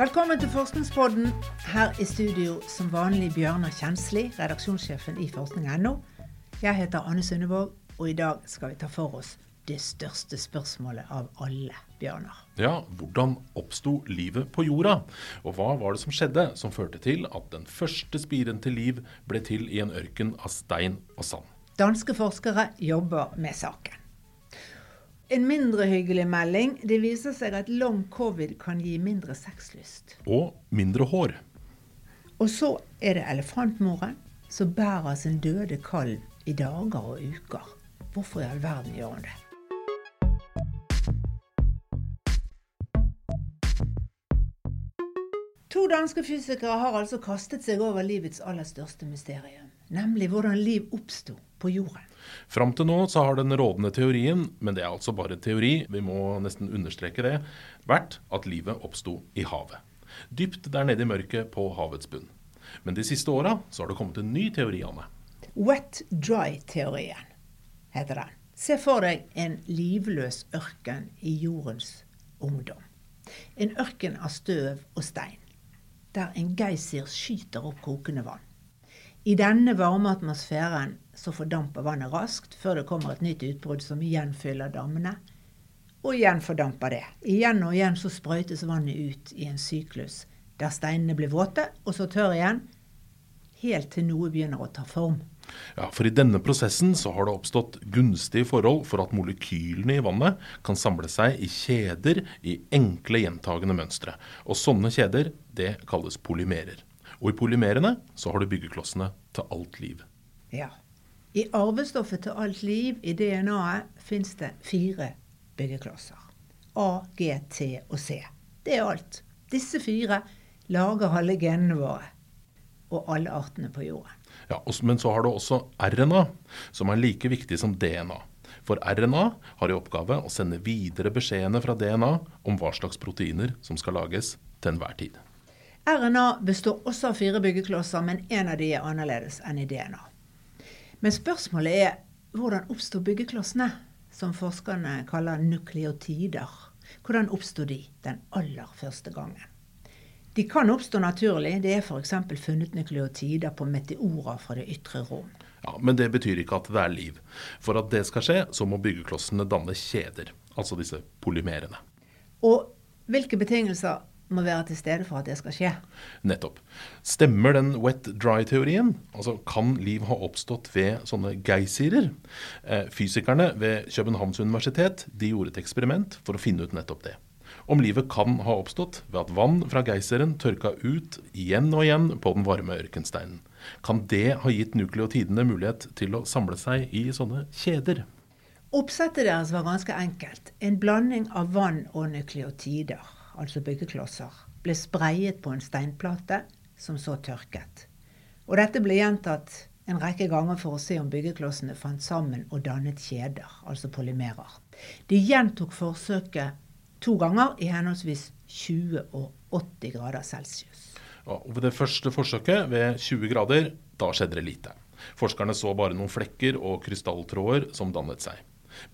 Velkommen til Forskningspodden. Her i studio som vanlig Bjørnar Kjensli, redaksjonssjefen i forskning.no. Jeg heter Anne Sundevåg, og i dag skal vi ta for oss det største spørsmålet av alle, Bjørnar. Ja, hvordan oppsto livet på jorda? Og hva var det som skjedde som førte til at den første spiren til liv ble til i en ørken av stein og sand? Danske forskere jobber med saken. En mindre hyggelig melding. Det viser seg at long covid kan gi mindre sexlyst. Og mindre hår. Og så er det elefantmoren som bærer sin døde kalv i dager og uker. Hvorfor i all verden gjør hun det? To danske fysikere har altså kastet seg over livets aller største mysterium, nemlig hvordan liv oppsto på jorden. Fram til nå så har den rådende teorien, men det er altså bare teori, vi må nesten understreke det, vært at livet oppsto i havet. Dypt der nede i mørket på havets bunn. Men de siste åra så har det kommet en ny teori, Anne. Wet dry-teorien heter den. Se for deg en livløs ørken i jordens ungdom. En ørken av støv og stein, der en geysir skyter opp kokende vann. I denne varme atmosfæren så fordamper vannet raskt før det kommer et nytt utbrudd som igjen fyller dammene. Og igjen fordamper det. Igjen og igjen så sprøytes vannet ut i en syklus der steinene blir våte, og så tørr igjen, helt til noe begynner å ta form. Ja, For i denne prosessen så har det oppstått gunstige forhold for at molekylene i vannet kan samle seg i kjeder i enkle, gjentagende mønstre. Og sånne kjeder, det kalles polymerer. Og i polymerene så har du byggeklossene til alt liv. Ja. I arvestoffet til alt liv, i DNA-et, fins det fire byggeklosser. A, G, T og C. Det er alt. Disse fire lager alle genene våre. Og alle artene på jorda. Ja, Men så har du også RNA, som er like viktig som DNA. For RNA har i oppgave å sende videre beskjedene fra DNA om hva slags proteiner som skal lages til enhver tid. RNA består også av fire byggeklosser, men én av de er annerledes enn i DNA. Men spørsmålet er hvordan oppstår byggeklossene, som forskerne kaller nukleotider? Hvordan oppsto de den aller første gangen? De kan oppstå naturlig. Det er f.eks. funnet nukleotider på meteorer fra det ytre rom. Ja, Men det betyr ikke at det er liv. For at det skal skje, så må byggeklossene danne kjeder. Altså disse polymerene. Og hvilke betingelser må være til stede for at det skal skje? Nettopp. Stemmer den wet dry-teorien? Altså kan liv ha oppstått ved sånne geysirer? Eh, fysikerne ved Københavns universitet de gjorde et eksperiment for å finne ut nettopp det om livet kan ha oppstått ved at vann fra geyseren tørka ut igjen og igjen på den varme ørkensteinen. Kan det ha gitt nukleotidene mulighet til å samle seg i sånne kjeder? Oppsettet deres var ganske enkelt. En blanding av vann og nukleotider, altså byggeklosser, ble spreiet på en steinplate som så tørket. Og dette ble gjentatt en rekke ganger for å se om byggeklossene fant sammen og dannet kjeder, altså polymerer. De gjentok forsøket to ganger i henholdsvis 20 og 80 grader celsius. Og ved det første forsøket, ved 20 grader, da skjedde det lite. Forskerne så bare noen flekker og krystalltråder som dannet seg.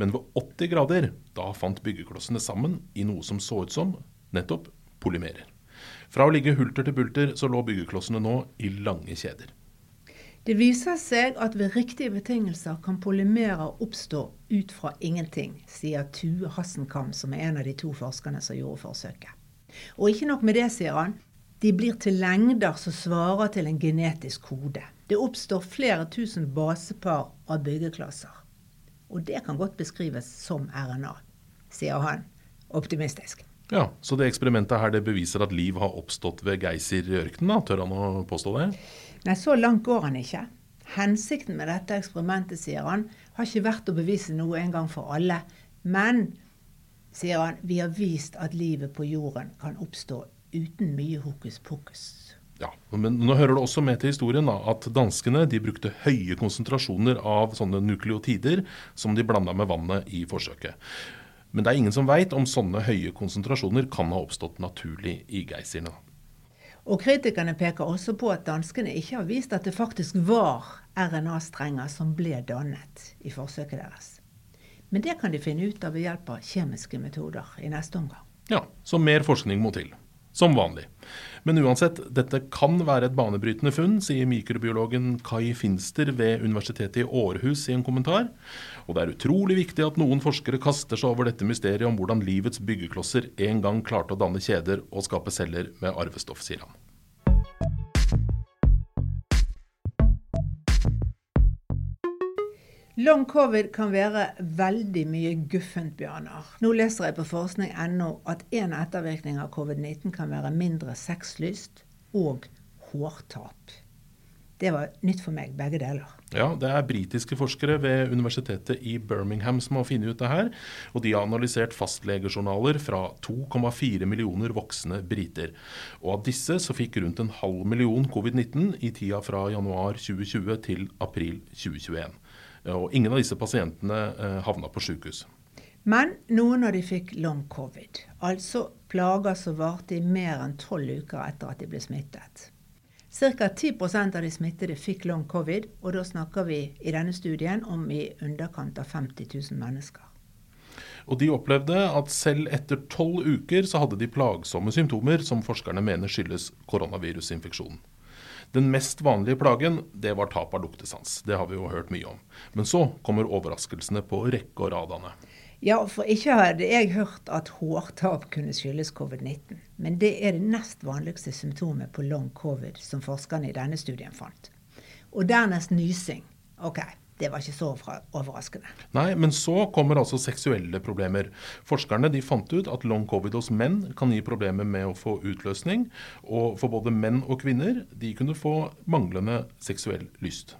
Men ved 80 grader, da fant byggeklossene sammen i noe som så ut som nettopp polymerer. Fra å ligge hulter til bulter, så lå byggeklossene nå i lange kjeder. Det viser seg at ved riktige betingelser kan polymerer oppstå ut fra ingenting, sier Tue Hassenkam, som er en av de to forskerne som gjorde forsøket. Og ikke nok med det, sier han. De blir til lengder som svarer til en genetisk kode. Det oppstår flere tusen basepar av byggeklosser. Og det kan godt beskrives som RNA, sier han optimistisk. Ja, Så det eksperimentet her det beviser at liv har oppstått ved Geysir i ørkenen? Tør han å påstå det? Nei, så langt går han ikke. Hensikten med dette eksperimentet, sier han, har ikke vært å bevise noe en gang for alle. Men, sier han, vi har vist at livet på jorden kan oppstå uten mye hokus pokus. Ja, men nå hører det også med til historien da, at danskene de brukte høye konsentrasjoner av sånne nukleotider som de blanda med vannet i forsøket. Men det er ingen som veit om sånne høye konsentrasjoner kan ha oppstått naturlig i geysirene. Og Kritikerne peker også på at danskene ikke har vist at det faktisk var RNA-strenger som ble dannet i forsøket deres. Men det kan de finne ut av ved hjelp av kjemiske metoder i neste omgang. Ja, så mer forskning må til. Som vanlig. Men uansett, dette kan være et banebrytende funn, sier mikrobiologen Kai Finster ved Universitetet i Århus i en kommentar. Og det er utrolig viktig at noen forskere kaster seg over dette mysteriet om hvordan livets byggeklosser en gang klarte å danne kjeder og skape celler med arvestoff, sier han. Long covid kan være veldig mye guffent, Bjørnar. Nå leser jeg på forskning.no at en ettervirkning av covid-19 kan være mindre sexlyst og hårtap. Det var nytt for meg, begge deler. Ja, Det er britiske forskere ved universitetet i Birmingham som har funnet ut det her. Og de har analysert fastlegejournaler fra 2,4 millioner voksne briter. Og av disse så fikk rundt en halv million covid-19 i tida fra januar 2020 til april 2021. Og ingen av disse pasientene eh, havna på sykehus. Men noen av de fikk long covid, altså plager som varte i mer enn tolv uker etter at de ble smittet. Ca. 10% av de smittede fikk long covid, og da snakker vi i denne studien om i underkant av 50 000 mennesker. Og De opplevde at selv etter tolv uker så hadde de plagsomme symptomer som forskerne mener skyldes koronavirusinfeksjonen. Den mest vanlige plagen det var tap av luktesans. Det har vi jo hørt mye om. Men så kommer overraskelsene på rekke og rad, Ja, for ikke hadde jeg hørt at hårtap kunne skyldes covid-19. Men det er det nest vanligste symptomet på long covid som forskerne i denne studien fant. Og dernest nysing. Ok, det var ikke så overraskende. Nei, men så kommer altså seksuelle problemer. Forskerne de fant ut at long covid hos menn kan gi problemer med å få utløsning. Og for både menn og kvinner de kunne få manglende seksuell lyst.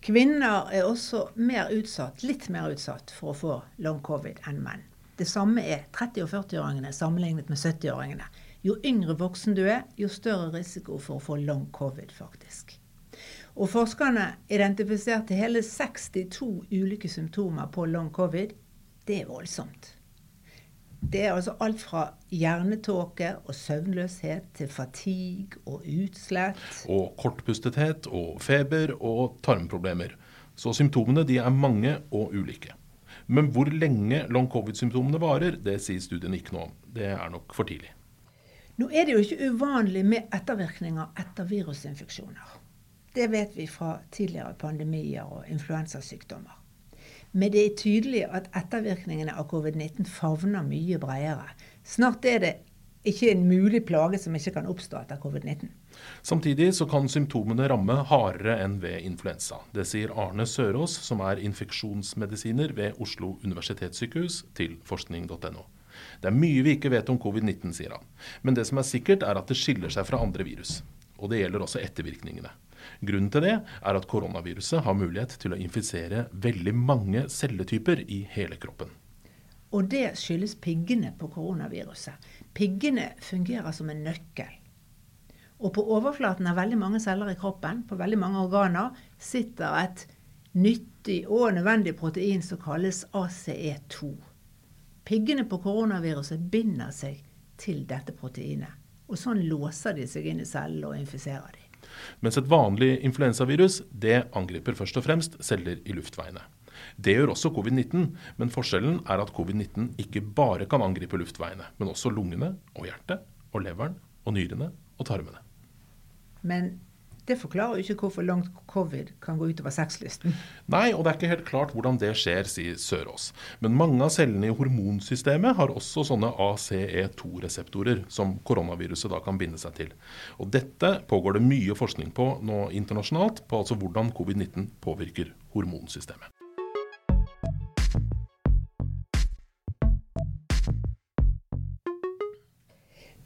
Kvinner er også mer utsatt, litt mer utsatt for å få long covid enn menn. Det samme er 30- og 40-åringene sammenlignet med 70-åringene. Jo yngre voksen du er, jo større risiko for å få long covid, faktisk. Og forskerne identifiserte hele 62 ulike symptomer på long covid. Det er voldsomt. Det er altså alt fra hjernetåke og søvnløshet til fatigue og utslett. Og kortpustethet og feber og tarmproblemer. Så symptomene de er mange og ulike. Men hvor lenge long covid-symptomene varer, det sier studien ikke noe om. Det er nok for tidlig. Nå er det jo ikke uvanlig med ettervirkninger etter virusinfeksjoner. Det vet vi fra tidligere pandemier og influensasykdommer. Men det er tydelig at ettervirkningene av covid-19 favner mye bredere. Snart er det ikke en mulig plage som ikke kan oppstå etter covid-19. Samtidig så kan symptomene ramme hardere enn ved influensa. Det sier Arne Sørås, som er infeksjonsmedisiner ved Oslo universitetssykehus, til forskning.no. Det er mye vi ikke vet om covid-19, sier han. Men det som er sikkert, er at det skiller seg fra andre virus. Og det gjelder også ettervirkningene. Grunnen til det er at koronaviruset har mulighet til å infisere veldig mange celletyper i hele kroppen. Og det skyldes piggene på koronaviruset. Piggene fungerer som en nøkkel. Og på overflaten av veldig mange celler i kroppen, på veldig mange organer, sitter et nyttig og nødvendig protein som kalles ACE2. Piggene på koronaviruset binder seg til dette proteinet. Og sånn låser de seg inn i cellene og infiserer de. Mens et vanlig influensavirus det angriper først og fremst celler i luftveiene. Det gjør også covid-19, men forskjellen er at covid-19 ikke bare kan angripe luftveiene, men også lungene og hjertet og leveren og nyrene og tarmene. Men det forklarer jo ikke hvorfor langt covid kan gå utover sexlysten. Nei, og det er ikke helt klart hvordan det skjer, sier Sørås. Men mange av cellene i hormonsystemet har også sånne ACE2-reseptorer, som koronaviruset da kan binde seg til. Og dette pågår det mye forskning på nå internasjonalt, på altså hvordan covid-19 påvirker hormonsystemet.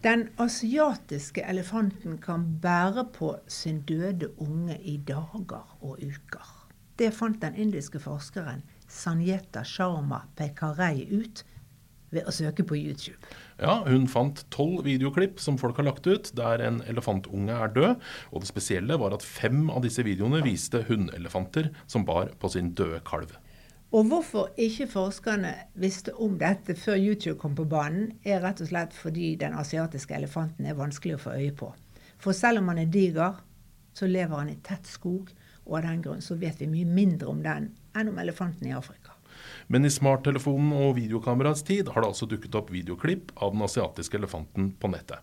Den asiatiske elefanten kan bære på sin døde unge i dager og uker. Det fant den indiske forskeren Sanjeta Sharma Pekarei ut ved å søke på YouTube. Ja, Hun fant tolv videoklipp som folk har lagt ut, der en elefantunge er død. Og det spesielle var at fem av disse videoene viste hunnelefanter som bar på sin døde kalv. Og hvorfor ikke forskerne visste om dette før YouTube kom på banen, er rett og slett fordi den asiatiske elefanten er vanskelig å få øye på. For selv om han er diger, så lever han i tett skog, og av den grunn så vet vi mye mindre om den enn om elefanten i Afrika. Men i smarttelefonen og videokameraets tid har det altså dukket opp videoklipp av den asiatiske elefanten på nettet.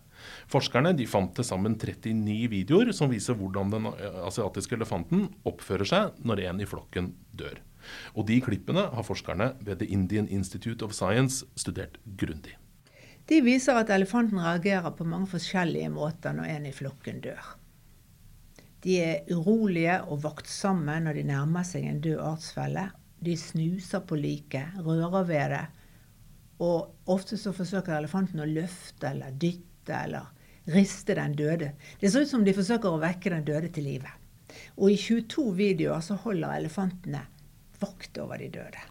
Forskerne de fant til sammen 39 videoer som viser hvordan den asiatiske elefanten oppfører seg når en i flokken dør. Og de klippene har forskerne ved The Indian Institute of Science studert grundig. De viser at elefanten reagerer på mange forskjellige måter når en i flokken dør. De er urolige og vaktsomme når de nærmer seg en død artsfelle. De snuser på liket, rører ved det. Og ofte så forsøker elefanten å løfte eller dytte eller riste den døde. Det ser ut som de forsøker å vekke den døde til live. Og i 22 videoer så holder elefantene vakt over de døde.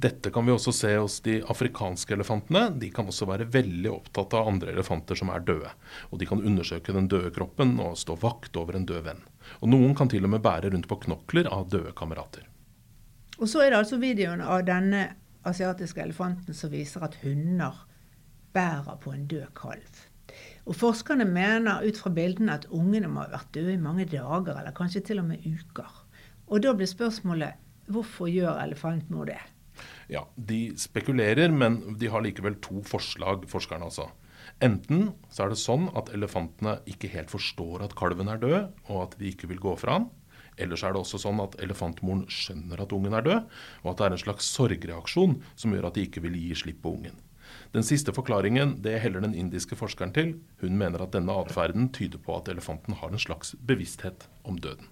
Dette kan vi også se hos de afrikanske elefantene. De kan også være veldig opptatt av andre elefanter som er døde. Og de kan undersøke den døde kroppen og stå vakt over en død venn. Og noen kan til og med bære rundt på knokler av døde kamerater. Og så er det altså videoen av denne asiatiske elefanten som viser at hunder bærer på en død kalv. Og Forskerne mener ut fra bildene at ungene må ha vært døde i mange dager, eller kanskje til og med uker. Og da blir spørsmålet hvorfor gjør elefantmor det? Ja, De spekulerer, men de har likevel to forslag, forskerne altså. Enten så er det sånn at elefantene ikke helt forstår at kalven er død, og at de ikke vil gå fra han. Eller så er det også sånn at elefantmoren skjønner at ungen er død, og at det er en slags sorgreaksjon som gjør at de ikke vil gi slipp på ungen. Den siste forklaringen det heller den indiske forskeren til. Hun mener at denne atferden tyder på at elefanten har en slags bevissthet om døden.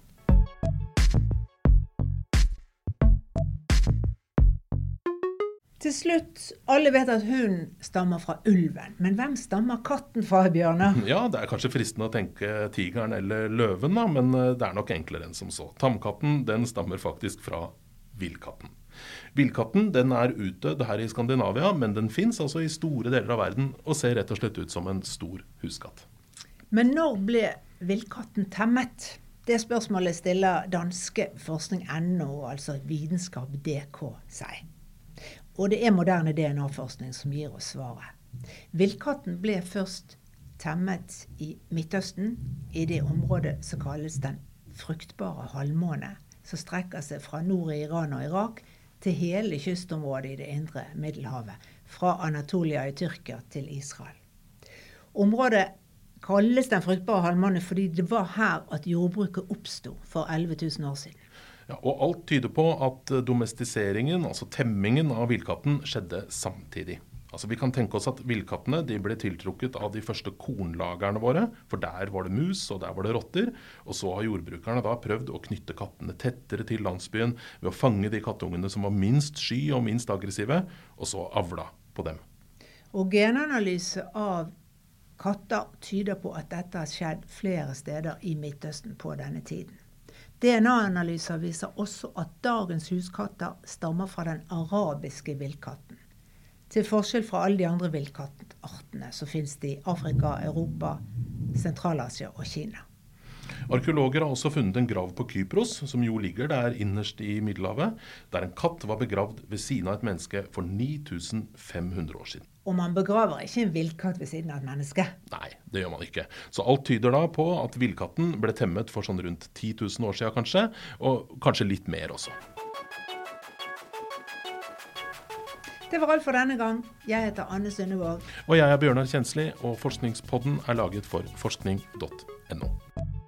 Til slutt, alle vet at hunden stammer fra ulven. Men hvem stammer katten fra, Bjørnar? Ja, det er kanskje fristende å tenke tigeren eller løven, da, men eh, det er nok enklere enn som så. Tamkatten den stammer faktisk fra villkatten. Villkatten den er utdødd her i Skandinavia, men den fins altså i store deler av verden og ser rett og slett ut som en stor huskatt. Men når ble villkatten temmet? Det spørsmålet stiller danske forskning.no, altså Vitenskap DK, seg. Og det er moderne DNA-forskning som gir oss svaret. Villkatten ble først temmet i Midtøsten, i det området som kalles den fruktbare halvmåne, som strekker seg fra nord i Iran og Irak til hele kystområdet i det indre Middelhavet, fra Anatolia i Tyrkia til Israel. Området kalles den fruktbare halvmåne fordi det var her at jordbruket oppsto for 11 000 år siden. Ja, og alt tyder på at eh, domestiseringen, altså temmingen av villkatten, skjedde samtidig. Altså Vi kan tenke oss at villkattene ble tiltrukket av de første kornlagerne våre, for der var det mus, og der var det rotter. Og så har jordbrukerne da prøvd å knytte kattene tettere til landsbyen ved å fange de kattungene som var minst sky og minst aggressive, og så avla på dem. Og genanalyse av katter tyder på at dette har skjedd flere steder i Midtøsten på denne tiden. DNA-analyser viser også at dagens huskatter stammer fra den arabiske villkatten. Til forskjell fra alle de andre villkattartene som finnes i Afrika, Europa, Sentral-Asia og Kina. Arkeologer har også funnet en grav på Kypros, som jo ligger der innerst i Middelhavet, der en katt var begravd ved siden av et menneske for 9500 år siden. Og man begraver ikke en villkatt ved siden av et menneske? Nei, det gjør man ikke. Så alt tyder da på at villkatten ble temmet for sånn rundt 10 000 år siden kanskje, og kanskje litt mer også. Det var alt for denne gang. Jeg heter Anne Sundevåg. Og jeg er Bjørnar Kjensli, og Forskningspodden er laget for forskning.no.